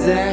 desert.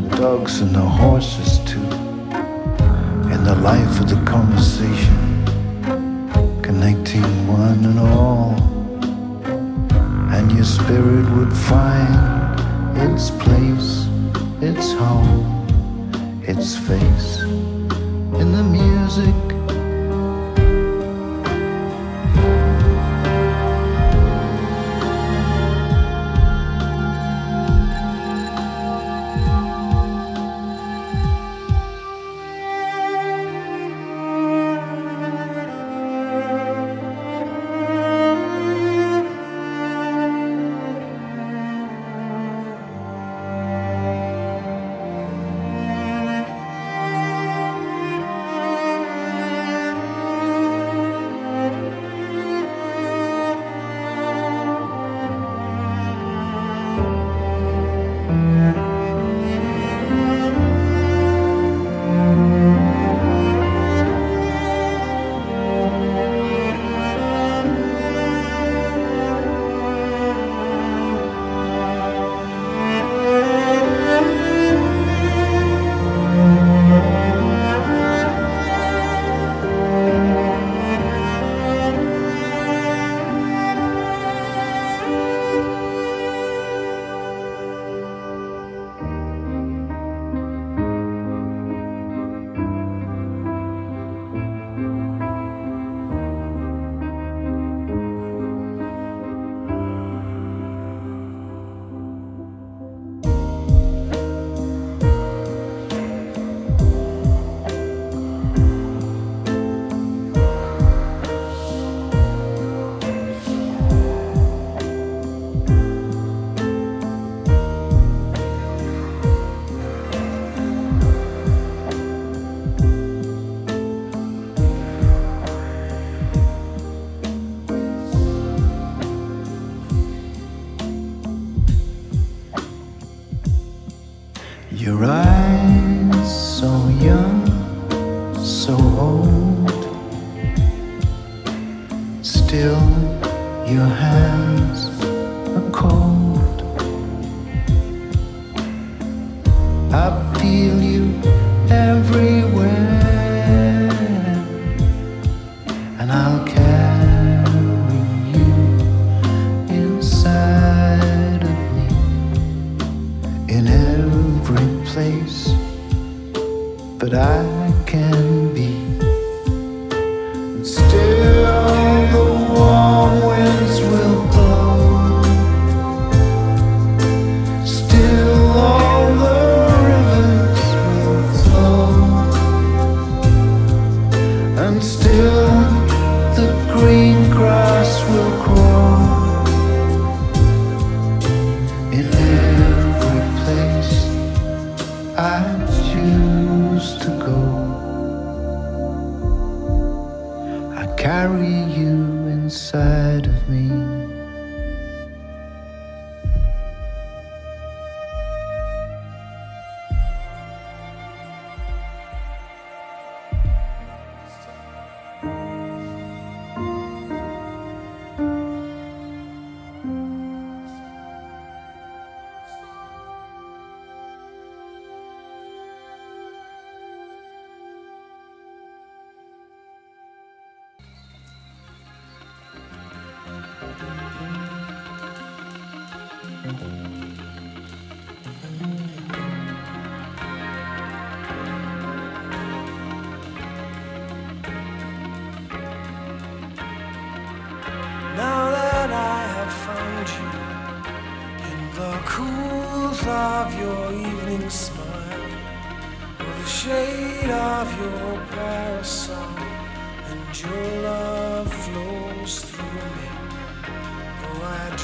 the dogs and the horses too, and the life of the conversation, connecting one and all. And your spirit would find its place, its home, its face in the music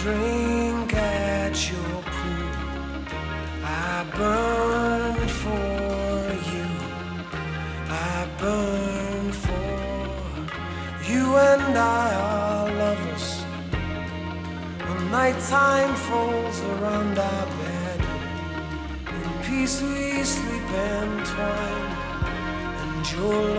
drink at your pool. I burn for you. I burn for you and I are lovers. When nighttime falls around our bed, in peace we sleep entwined, and your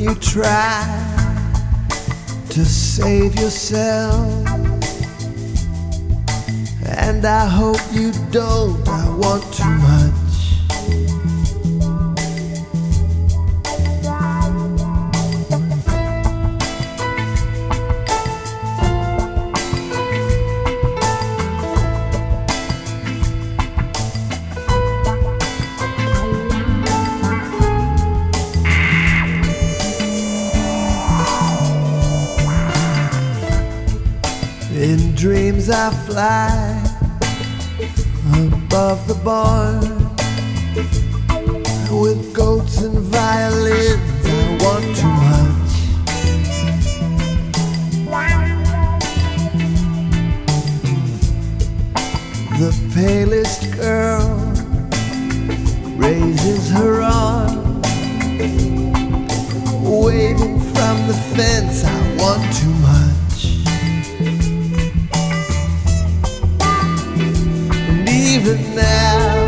you try to save yourself. And I hope you don't. I want too much. I fly above the barn with goats and violins. I want too much. The palest girl raises her arm, waving from the fence. I want too Now.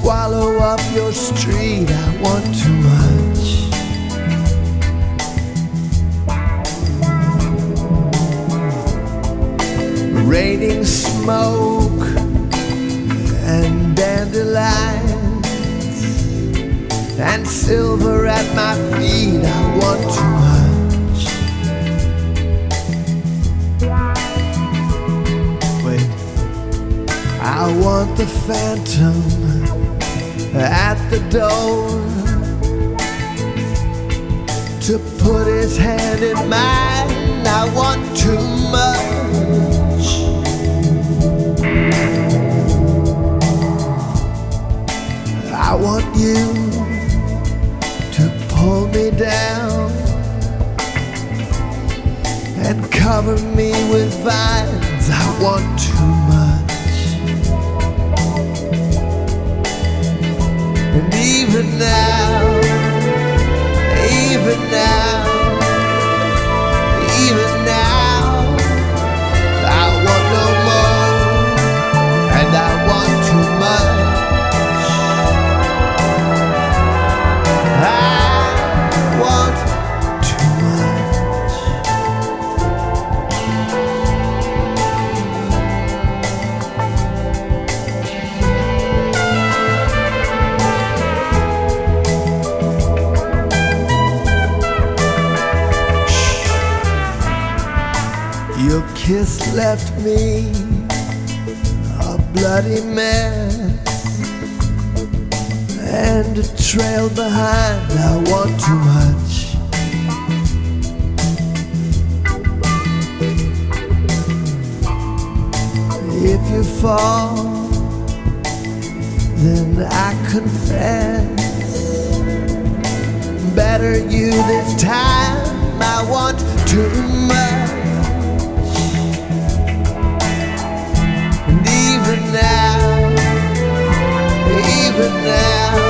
Swallow up your street. I want too much. Raining smoke and dandelions and silver at my feet. I want too much. Wait, I want the phantom at the door to put his hand in mine. I want too much. I want you to pull me down and cover me with vines. I want too even now, even now, left me a bloody mess and a trail behind. I want too much. If you fall, then I confess. Better you this time. I want too much. Even now,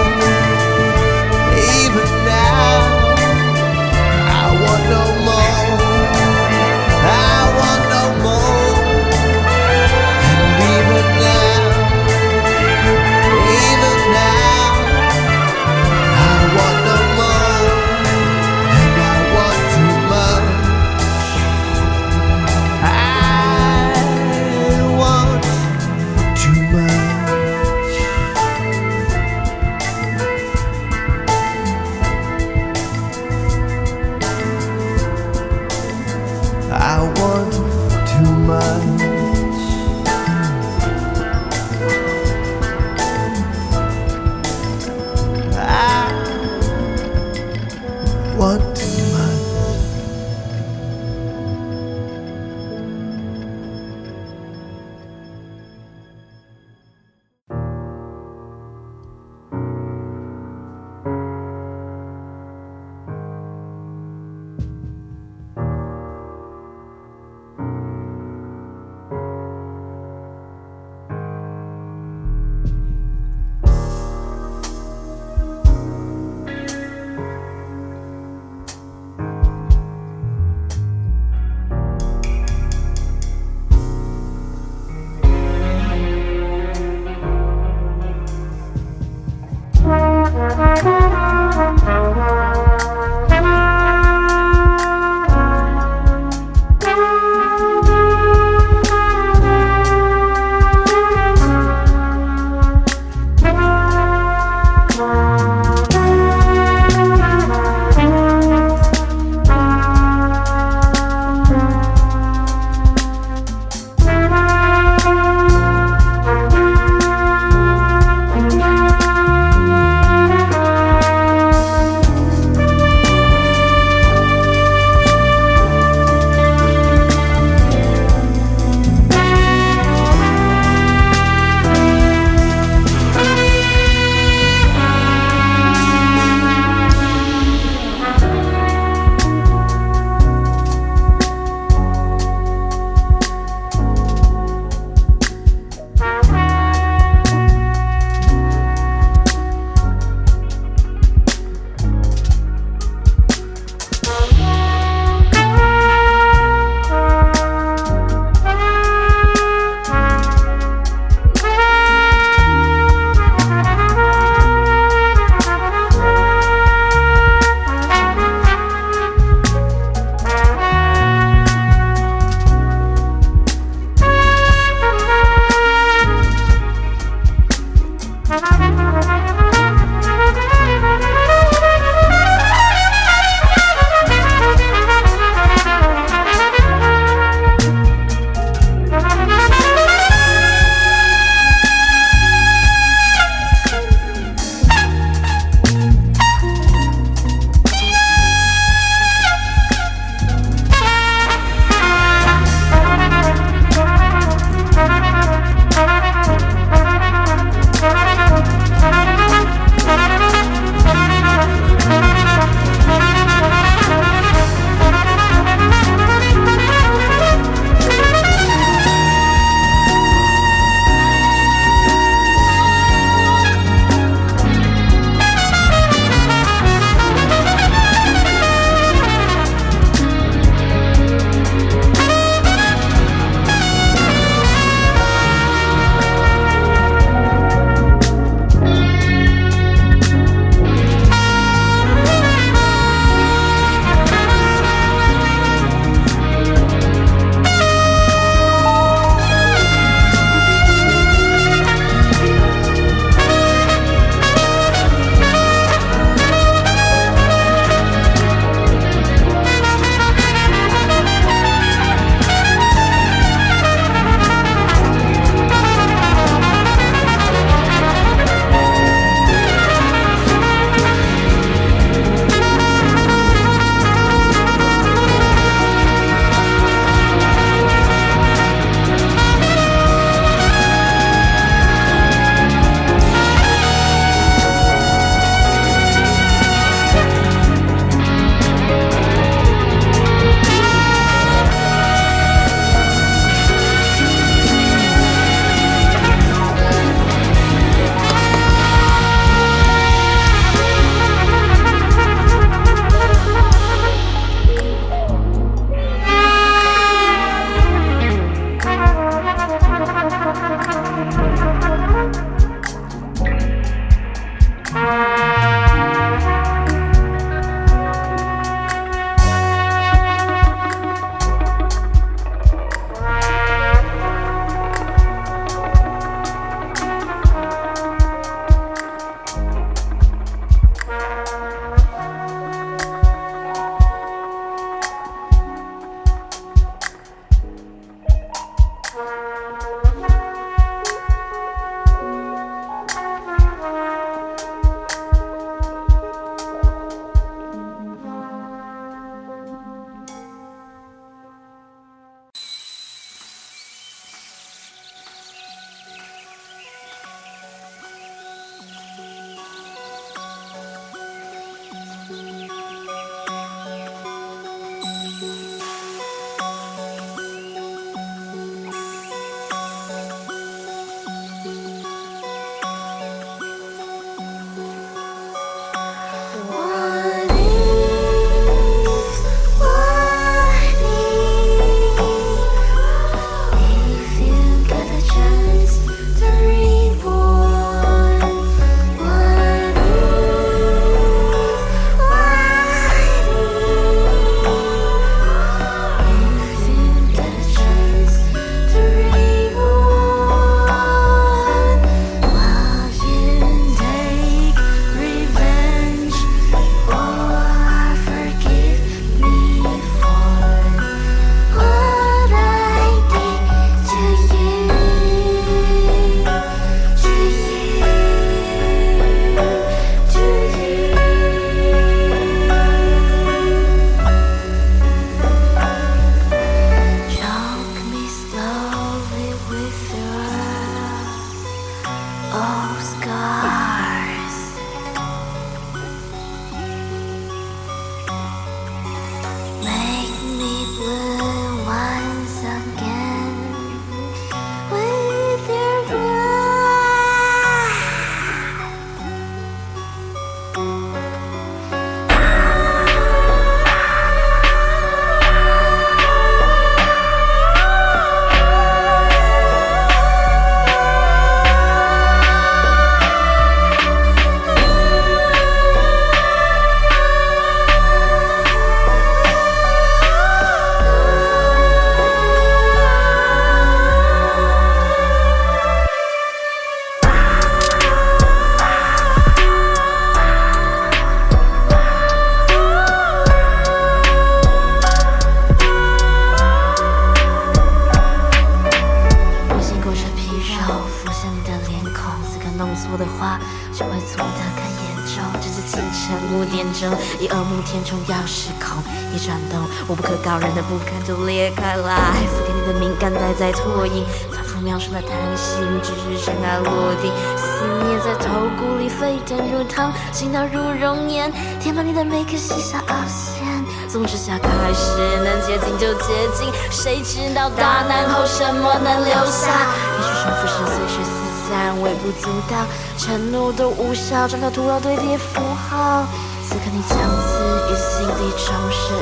在拓印，反复描述的叹息，只是尘埃落定。思念在头骨里沸腾如汤，心跳如熔岩，填满你的每颗细小凹陷。从之下开始，能接近就接近，谁知道大难后什么能留下？也许重复是随时四散，微不足道，承诺都无效，整个徒劳堆叠符号。此刻你将此于心底重生，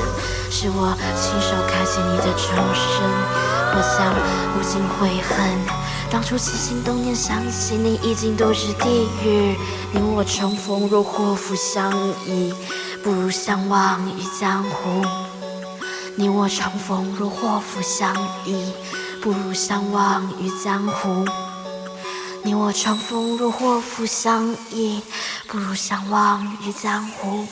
是我亲手开启你的重生。我想无尽悔恨，当初起心动念想起你，已经都是地狱。你我重逢若祸福相依，不如相忘于江湖。你我重逢若祸福相依，不如相忘于江湖。你我重逢若祸福相依，不如相忘于江湖。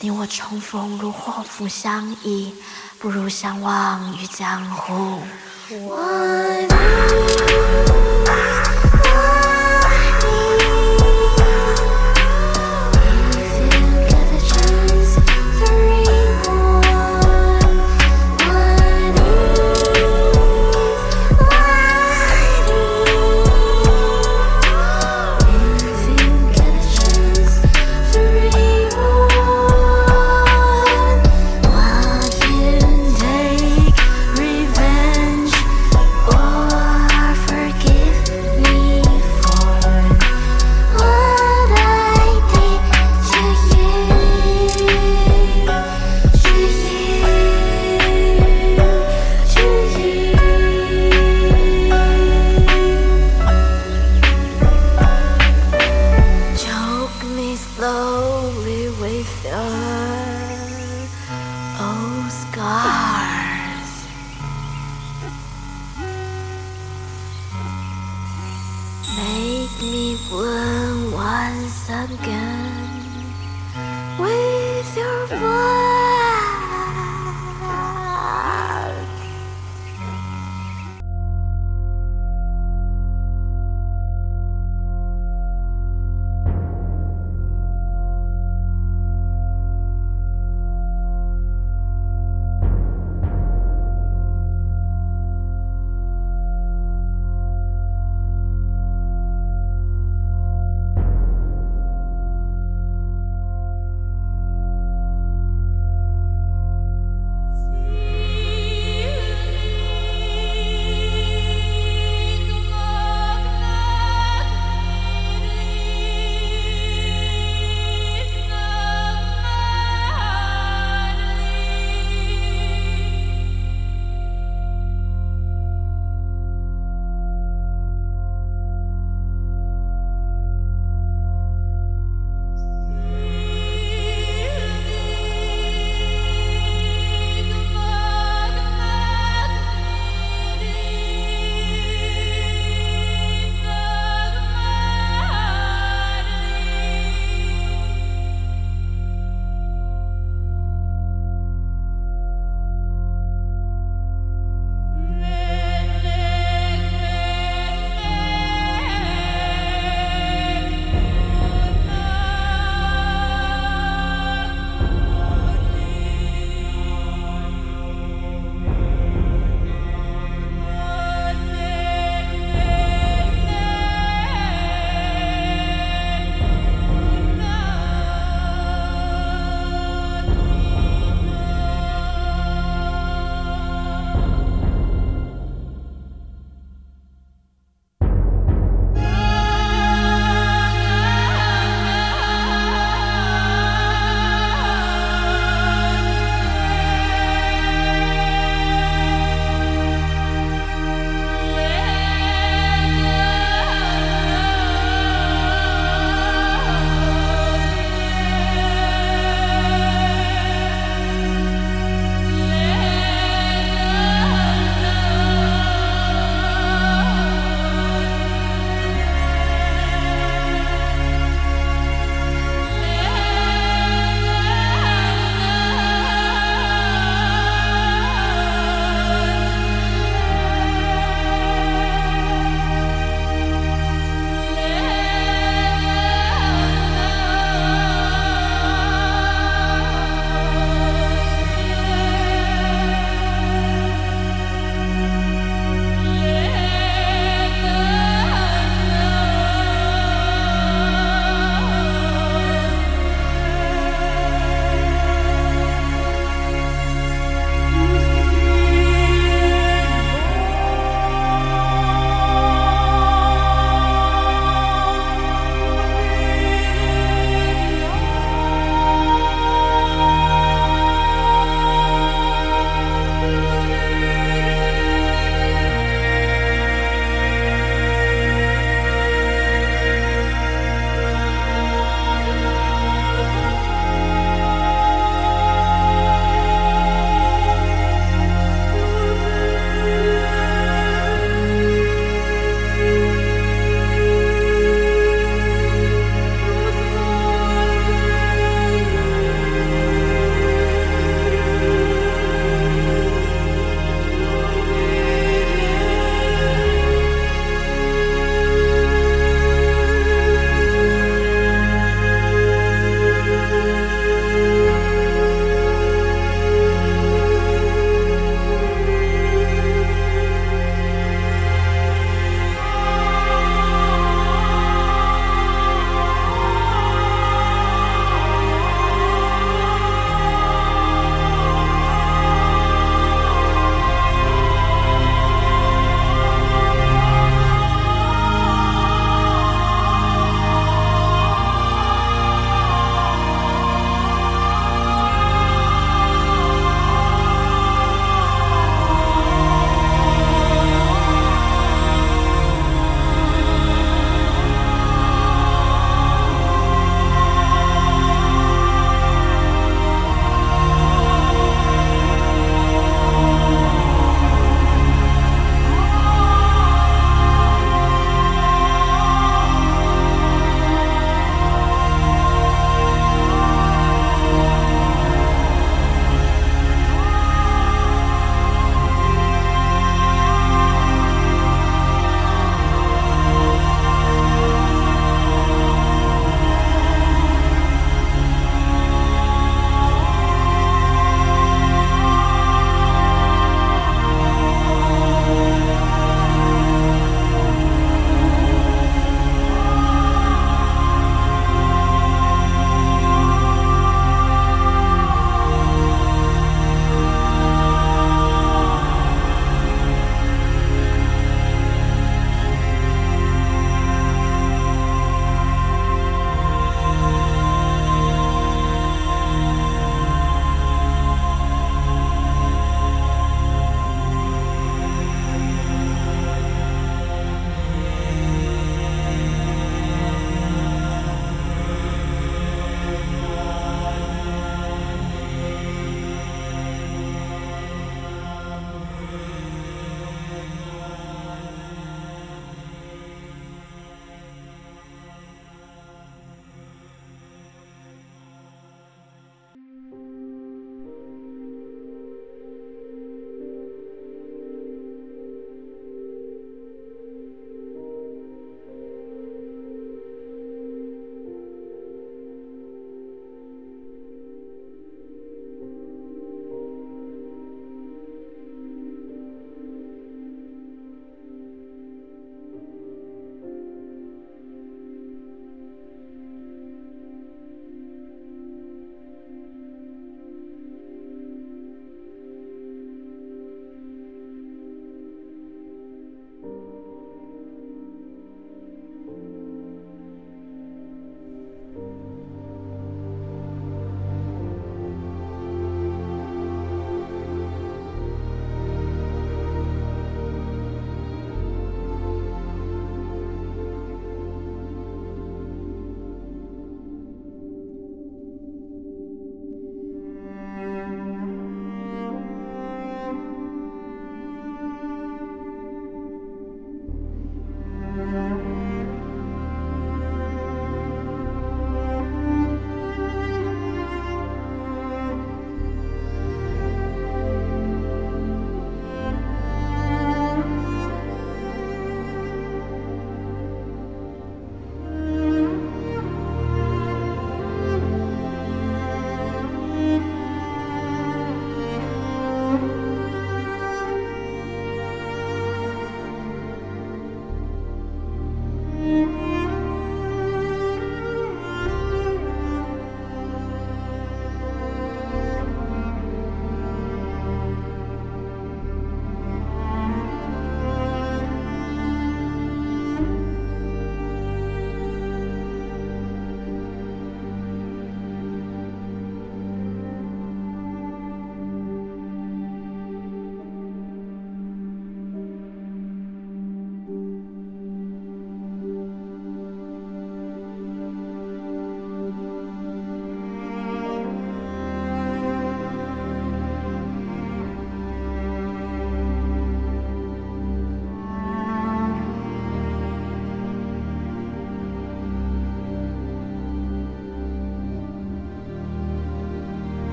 你我重逢如祸福相依。不如相忘于江湖。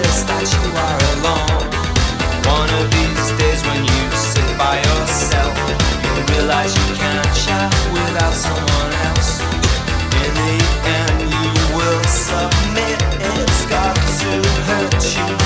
that you are alone. One of these days when you sit by yourself, you'll realize you can't without someone else. In the end, you will submit. It's got to hurt you.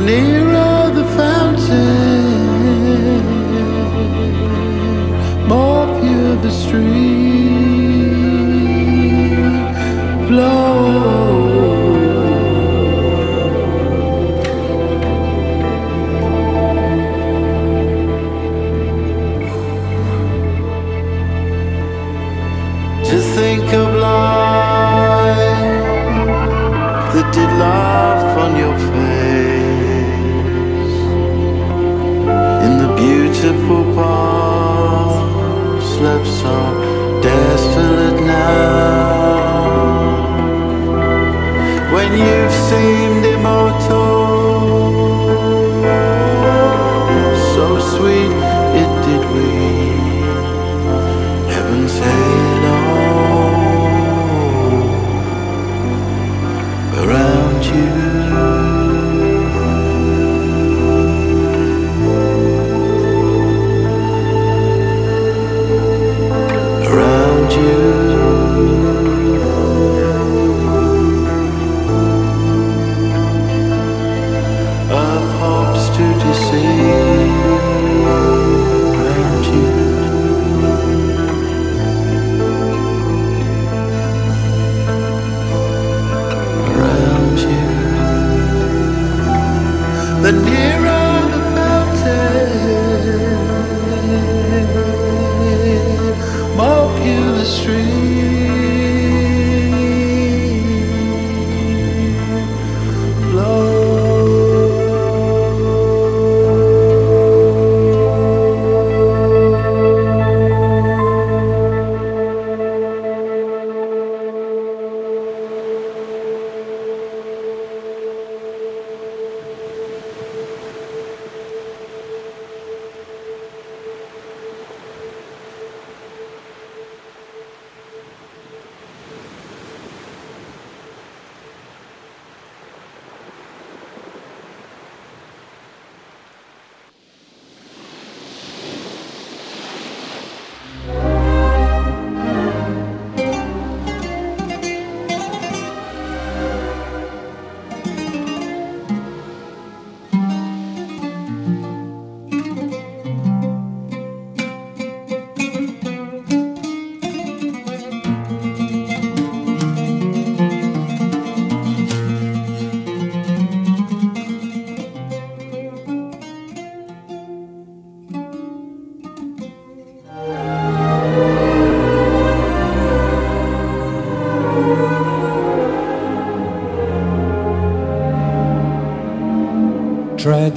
nearer the fountain, more pure the stream. beautiful palm slips so desolate now.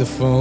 The phone.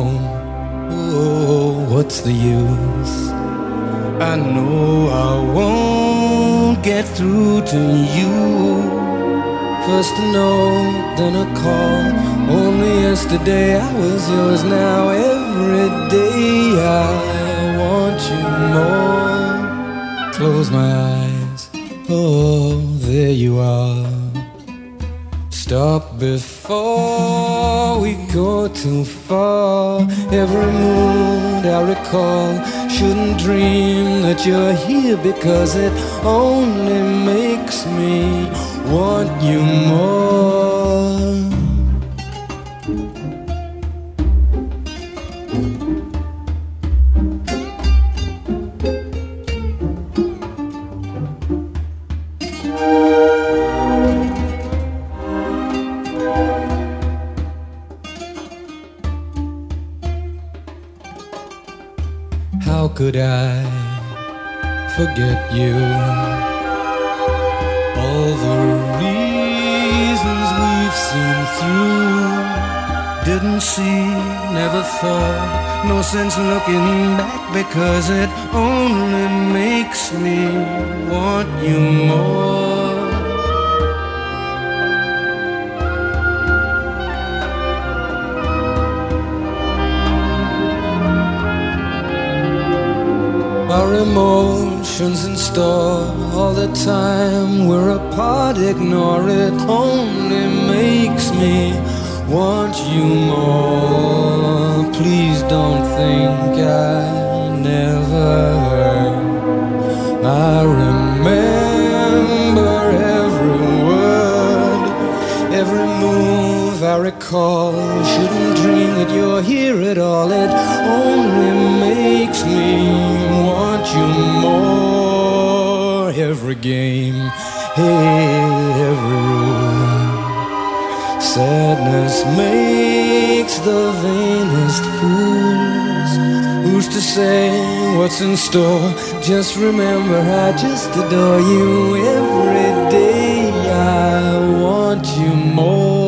Could I forget you? All the reasons we've seen through didn't see, never thought, no sense looking back because it only makes me want you more. Our emotions in store all the time. We're apart, ignore it. Only makes me want you more. Please don't think I never. I remember every word, every move I recall. Shouldn't dream that you're here at all. It only makes me you more. Every game, every rule. Sadness makes the vainest fools. Who's to say what's in store? Just remember, I just adore you every day. I want you more.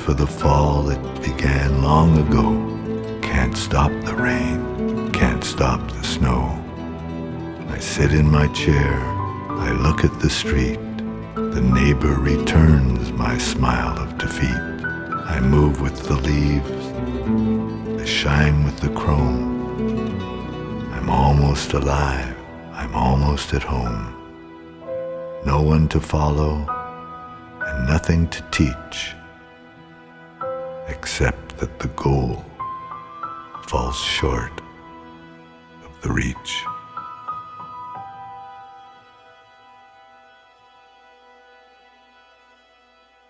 For the fall, that began long ago. Can't stop the rain, can't stop the snow. I sit in my chair, I look at the street. The neighbor returns my smile of defeat. I move with the leaves, I shine with the chrome. I'm almost alive, I'm almost at home. No one to follow, and nothing to teach, except that the goal falls short of the reach.